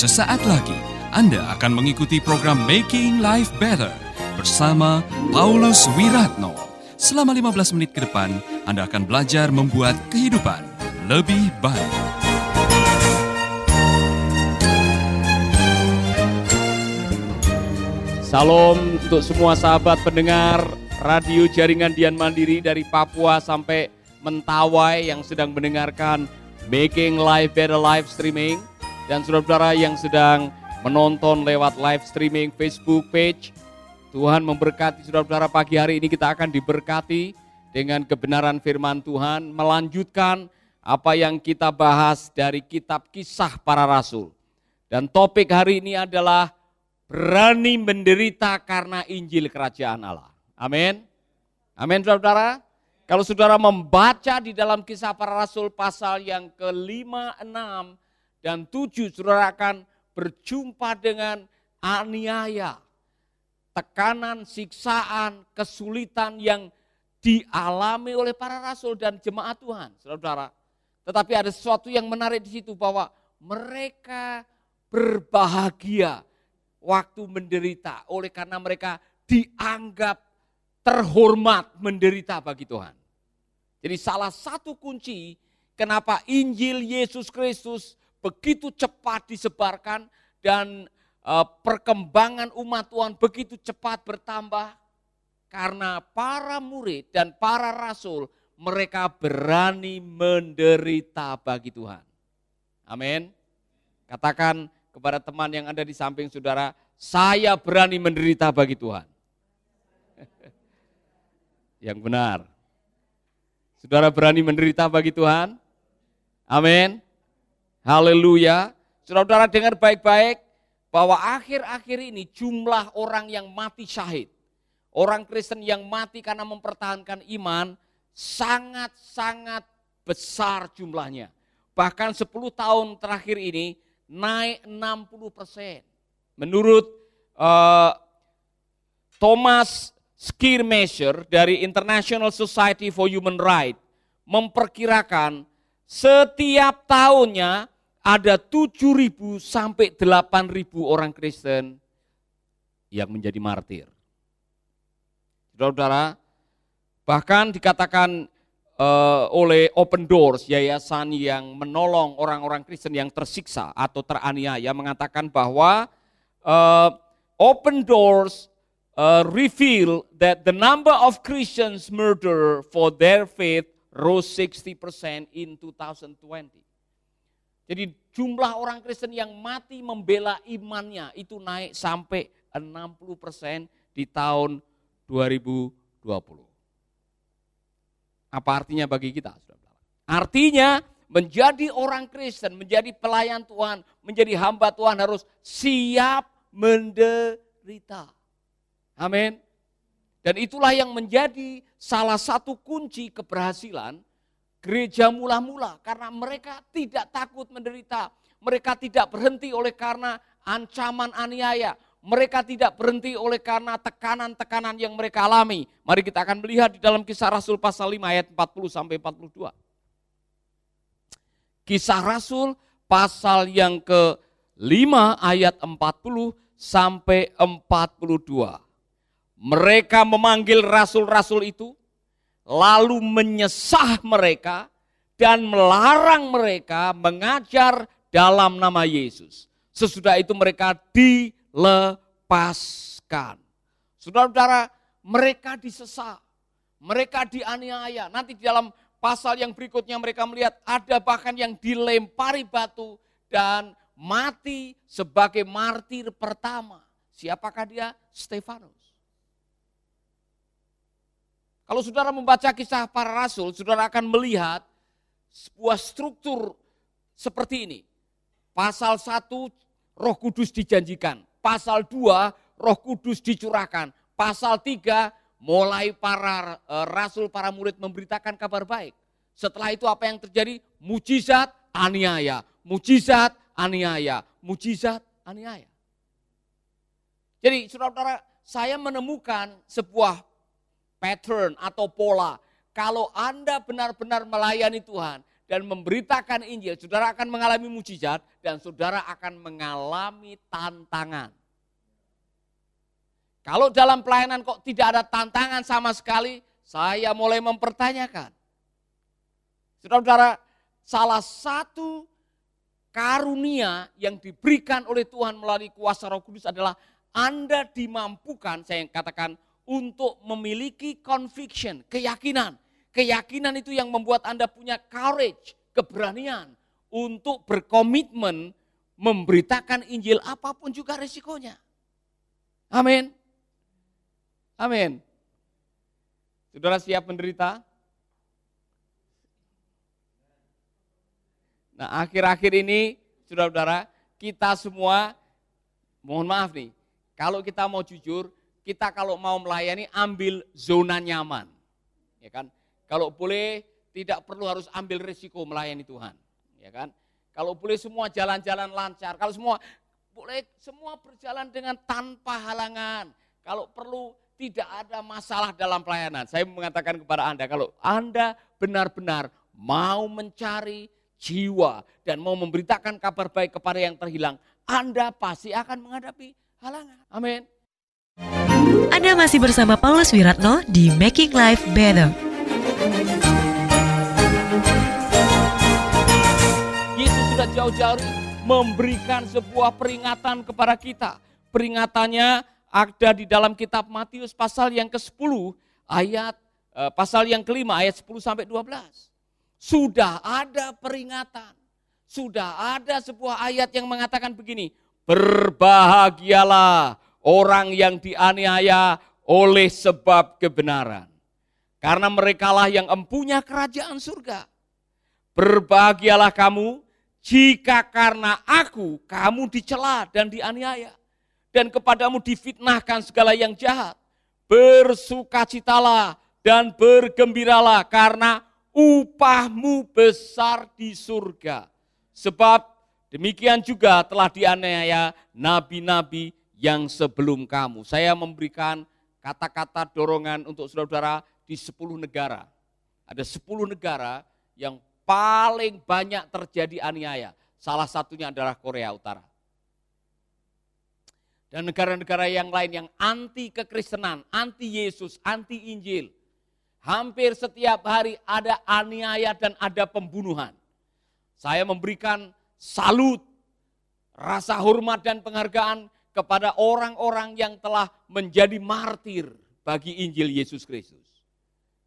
Sesaat lagi Anda akan mengikuti program Making Life Better bersama Paulus Wiratno. Selama 15 menit ke depan, Anda akan belajar membuat kehidupan lebih baik. Salam untuk semua sahabat pendengar radio jaringan Dian Mandiri dari Papua sampai Mentawai yang sedang mendengarkan Making Life Better live streaming dan saudara-saudara yang sedang menonton lewat live streaming Facebook page. Tuhan memberkati saudara-saudara pagi hari ini kita akan diberkati dengan kebenaran firman Tuhan melanjutkan apa yang kita bahas dari kitab kisah para rasul. Dan topik hari ini adalah berani menderita karena Injil Kerajaan Allah. Amin. Amin saudara. Kalau saudara membaca di dalam kisah para rasul pasal yang kelima, enam, dan tujuh, saudara akan berjumpa dengan aniaya, tekanan, siksaan, kesulitan yang dialami oleh para rasul dan jemaat Tuhan, saudara. Tetapi ada sesuatu yang menarik di situ bahwa mereka berbahagia waktu menderita oleh karena mereka dianggap terhormat menderita bagi Tuhan. Jadi salah satu kunci kenapa Injil Yesus Kristus begitu cepat disebarkan dan uh, perkembangan umat Tuhan begitu cepat bertambah karena para murid dan para rasul mereka berani menderita bagi Tuhan. Amin. Katakan kepada teman yang ada di samping saudara, saya berani menderita bagi Tuhan. yang benar. Saudara berani menderita bagi Tuhan? Amin. Haleluya. Saudara-saudara dengar baik-baik bahwa akhir-akhir ini jumlah orang yang mati syahid, orang Kristen yang mati karena mempertahankan iman sangat-sangat besar jumlahnya. Bahkan 10 tahun terakhir ini naik 60 persen. Menurut uh, Thomas Skirmeasure dari International Society for Human Rights memperkirakan setiap tahunnya ada 7.000 sampai 8.000 orang Kristen yang menjadi martir. Saudara-saudara, bahkan dikatakan uh, oleh Open Doors, yayasan yang menolong orang-orang Kristen yang tersiksa atau teraniaya, mengatakan bahwa uh, Open Doors uh, reveal that the number of Christians murdered for their faith rose 60% in 2020. Jadi jumlah orang Kristen yang mati membela imannya itu naik sampai 60% di tahun 2020. Apa artinya bagi kita? Artinya menjadi orang Kristen, menjadi pelayan Tuhan, menjadi hamba Tuhan harus siap menderita. Amin. Dan itulah yang menjadi salah satu kunci keberhasilan gereja mula-mula karena mereka tidak takut menderita. Mereka tidak berhenti oleh karena ancaman aniaya. Mereka tidak berhenti oleh karena tekanan-tekanan yang mereka alami. Mari kita akan melihat di dalam kisah Rasul pasal 5 ayat 40 sampai 42. Kisah Rasul pasal yang ke-5 ayat 40 sampai 42. Mereka memanggil rasul-rasul itu, lalu menyesah mereka dan melarang mereka mengajar dalam nama Yesus. Sesudah itu mereka dilepaskan. Saudara-saudara, mereka disesah, mereka dianiaya. Nanti di dalam pasal yang berikutnya mereka melihat ada bahkan yang dilempari batu dan mati sebagai martir pertama. Siapakah dia? Stefanus. Kalau saudara membaca kisah para rasul, saudara akan melihat sebuah struktur seperti ini. Pasal 1 roh kudus dijanjikan. Pasal 2 roh kudus dicurahkan. Pasal 3 mulai para e, rasul, para murid memberitakan kabar baik. Setelah itu apa yang terjadi? Mujizat, aniaya. Mujizat, aniaya. Mujizat, aniaya. Jadi saudara-saudara, saya menemukan sebuah pattern atau pola. Kalau Anda benar-benar melayani Tuhan dan memberitakan Injil, saudara akan mengalami mujizat dan saudara akan mengalami tantangan. Kalau dalam pelayanan kok tidak ada tantangan sama sekali, saya mulai mempertanyakan. Saudara-saudara, salah satu karunia yang diberikan oleh Tuhan melalui kuasa Roh Kudus adalah Anda dimampukan, saya katakan, untuk memiliki conviction, keyakinan. Keyakinan itu yang membuat Anda punya courage, keberanian untuk berkomitmen memberitakan Injil apa pun juga resikonya. Amin. Amin. Saudara siap menderita? Nah akhir-akhir ini, saudara-saudara, kita semua, mohon maaf nih, kalau kita mau jujur, kita kalau mau melayani ambil zona nyaman. Ya kan? Kalau boleh tidak perlu harus ambil risiko melayani Tuhan. Ya kan? Kalau boleh semua jalan-jalan lancar, kalau semua boleh semua berjalan dengan tanpa halangan. Kalau perlu tidak ada masalah dalam pelayanan. Saya mengatakan kepada Anda, kalau Anda benar-benar mau mencari jiwa dan mau memberitakan kabar baik kepada yang terhilang, Anda pasti akan menghadapi halangan. Amin. Anda masih bersama Paulus Wiratno di Making Life Better. Yesus sudah jauh-jauh memberikan sebuah peringatan kepada kita. Peringatannya ada di dalam kitab Matius pasal yang ke-10 ayat eh, pasal yang kelima ayat 10 sampai 12. Sudah ada peringatan. Sudah ada sebuah ayat yang mengatakan begini, berbahagialah orang yang dianiaya oleh sebab kebenaran. Karena merekalah yang empunya kerajaan surga. Berbahagialah kamu jika karena aku kamu dicela dan dianiaya dan kepadamu difitnahkan segala yang jahat. Bersukacitalah dan bergembiralah karena upahmu besar di surga. Sebab demikian juga telah dianiaya nabi-nabi yang sebelum kamu. Saya memberikan kata-kata dorongan untuk saudara-saudara di 10 negara. Ada 10 negara yang paling banyak terjadi aniaya. Salah satunya adalah Korea Utara dan negara-negara yang lain yang anti kekristenan, anti Yesus, anti Injil. Hampir setiap hari ada aniaya dan ada pembunuhan. Saya memberikan salut, rasa hormat dan penghargaan kepada orang-orang yang telah menjadi martir bagi Injil Yesus Kristus.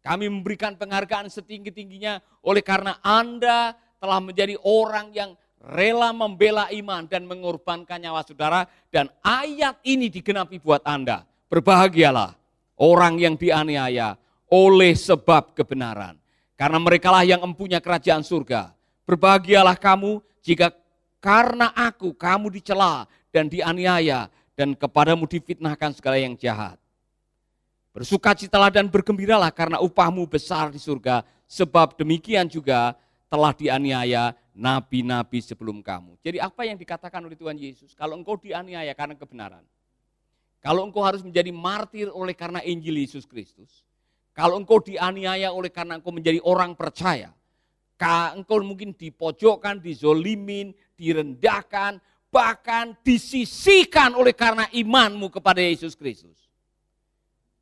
Kami memberikan penghargaan setinggi-tingginya oleh karena Anda telah menjadi orang yang rela membela iman dan mengorbankan nyawa saudara dan ayat ini digenapi buat Anda. Berbahagialah orang yang dianiaya oleh sebab kebenaran. Karena merekalah yang empunya kerajaan surga. Berbahagialah kamu jika karena aku kamu dicela dan dianiaya dan kepadamu difitnahkan segala yang jahat. Bersukacitalah dan bergembiralah karena upahmu besar di surga, sebab demikian juga telah dianiaya nabi-nabi sebelum kamu. Jadi apa yang dikatakan oleh Tuhan Yesus? Kalau engkau dianiaya karena kebenaran, kalau engkau harus menjadi martir oleh karena Injil Yesus Kristus, kalau engkau dianiaya oleh karena engkau menjadi orang percaya, engkau mungkin dipojokkan, dizolimin, direndahkan, bahkan disisihkan oleh karena imanmu kepada Yesus Kristus.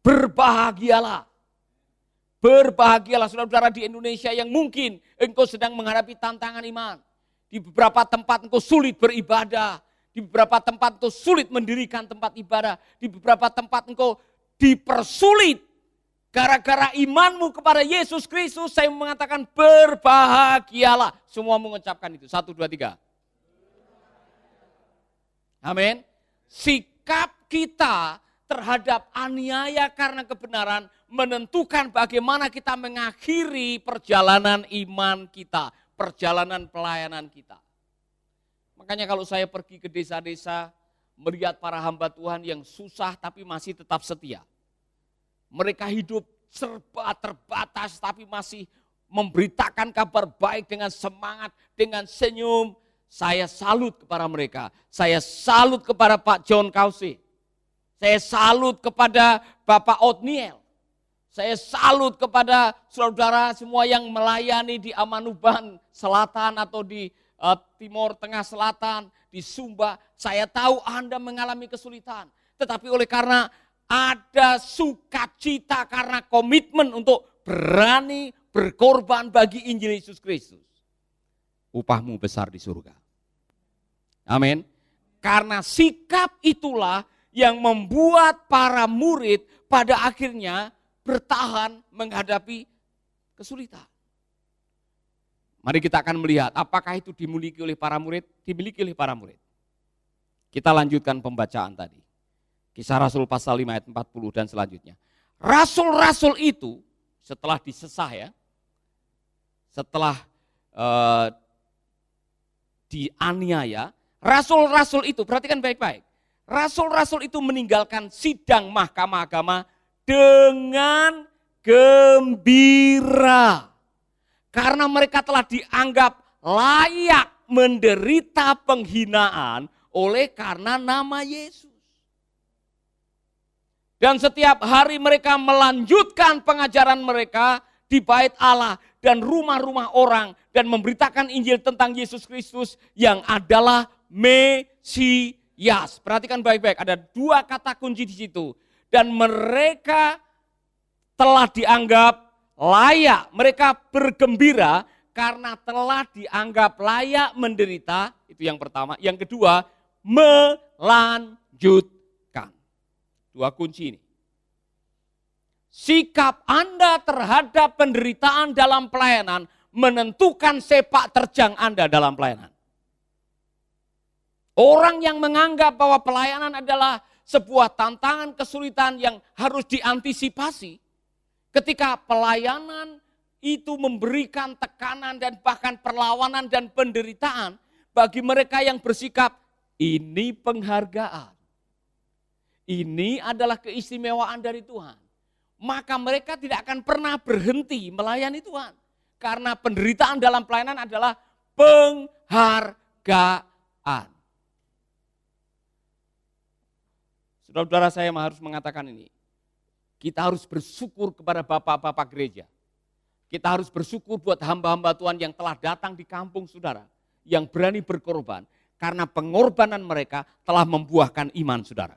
Berbahagialah Berbahagialah saudara-saudara di Indonesia yang mungkin engkau sedang menghadapi tantangan iman. Di beberapa tempat engkau sulit beribadah. Di beberapa tempat engkau sulit mendirikan tempat ibadah. Di beberapa tempat engkau dipersulit. Gara-gara imanmu kepada Yesus Kristus, saya mengatakan berbahagialah. Semua mengucapkan itu. Satu, dua, tiga. Amin. Sikap kita terhadap aniaya karena kebenaran menentukan bagaimana kita mengakhiri perjalanan iman kita, perjalanan pelayanan kita. Makanya kalau saya pergi ke desa-desa, melihat para hamba Tuhan yang susah tapi masih tetap setia. Mereka hidup serba terbatas tapi masih memberitakan kabar baik dengan semangat, dengan senyum. Saya salut kepada mereka. Saya salut kepada Pak John Kause. Saya salut kepada Bapak Otniel Saya salut kepada saudara semua yang melayani di Amanuban Selatan atau di uh, Timur Tengah Selatan, di Sumba. Saya tahu Anda mengalami kesulitan. Tetapi oleh karena ada sukacita karena komitmen untuk berani berkorban bagi Injil Yesus Kristus. Upahmu besar di surga. Amin. Karena sikap itulah yang membuat para murid pada akhirnya bertahan menghadapi kesulitan. Mari kita akan melihat apakah itu dimiliki oleh para murid, dimiliki oleh para murid. Kita lanjutkan pembacaan tadi. Kisah Rasul pasal 5 ayat 40 dan selanjutnya. Rasul-rasul itu setelah disesah ya, setelah uh, dianiaya, rasul-rasul itu, perhatikan baik-baik. Rasul-rasul itu meninggalkan sidang mahkamah agama dengan gembira. Karena mereka telah dianggap layak menderita penghinaan oleh karena nama Yesus. Dan setiap hari mereka melanjutkan pengajaran mereka di bait Allah dan rumah-rumah orang dan memberitakan Injil tentang Yesus Kristus yang adalah Mesias. Perhatikan baik-baik, ada dua kata kunci di situ dan mereka telah dianggap layak, mereka bergembira karena telah dianggap layak menderita, itu yang pertama. Yang kedua, melanjutkan. Dua kunci ini. Sikap Anda terhadap penderitaan dalam pelayanan menentukan sepak terjang Anda dalam pelayanan. Orang yang menganggap bahwa pelayanan adalah sebuah tantangan kesulitan yang harus diantisipasi ketika pelayanan itu memberikan tekanan dan bahkan perlawanan dan penderitaan bagi mereka yang bersikap ini penghargaan. Ini adalah keistimewaan dari Tuhan. Maka mereka tidak akan pernah berhenti melayani Tuhan. Karena penderitaan dalam pelayanan adalah penghargaan. Saudara-saudara saya harus mengatakan ini. Kita harus bersyukur kepada bapak-bapak gereja. Kita harus bersyukur buat hamba-hamba Tuhan yang telah datang di kampung saudara. Yang berani berkorban. Karena pengorbanan mereka telah membuahkan iman saudara.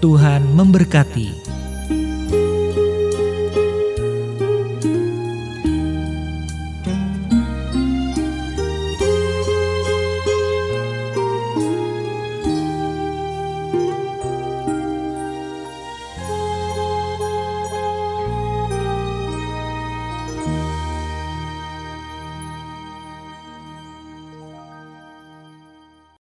Tuhan memberkati.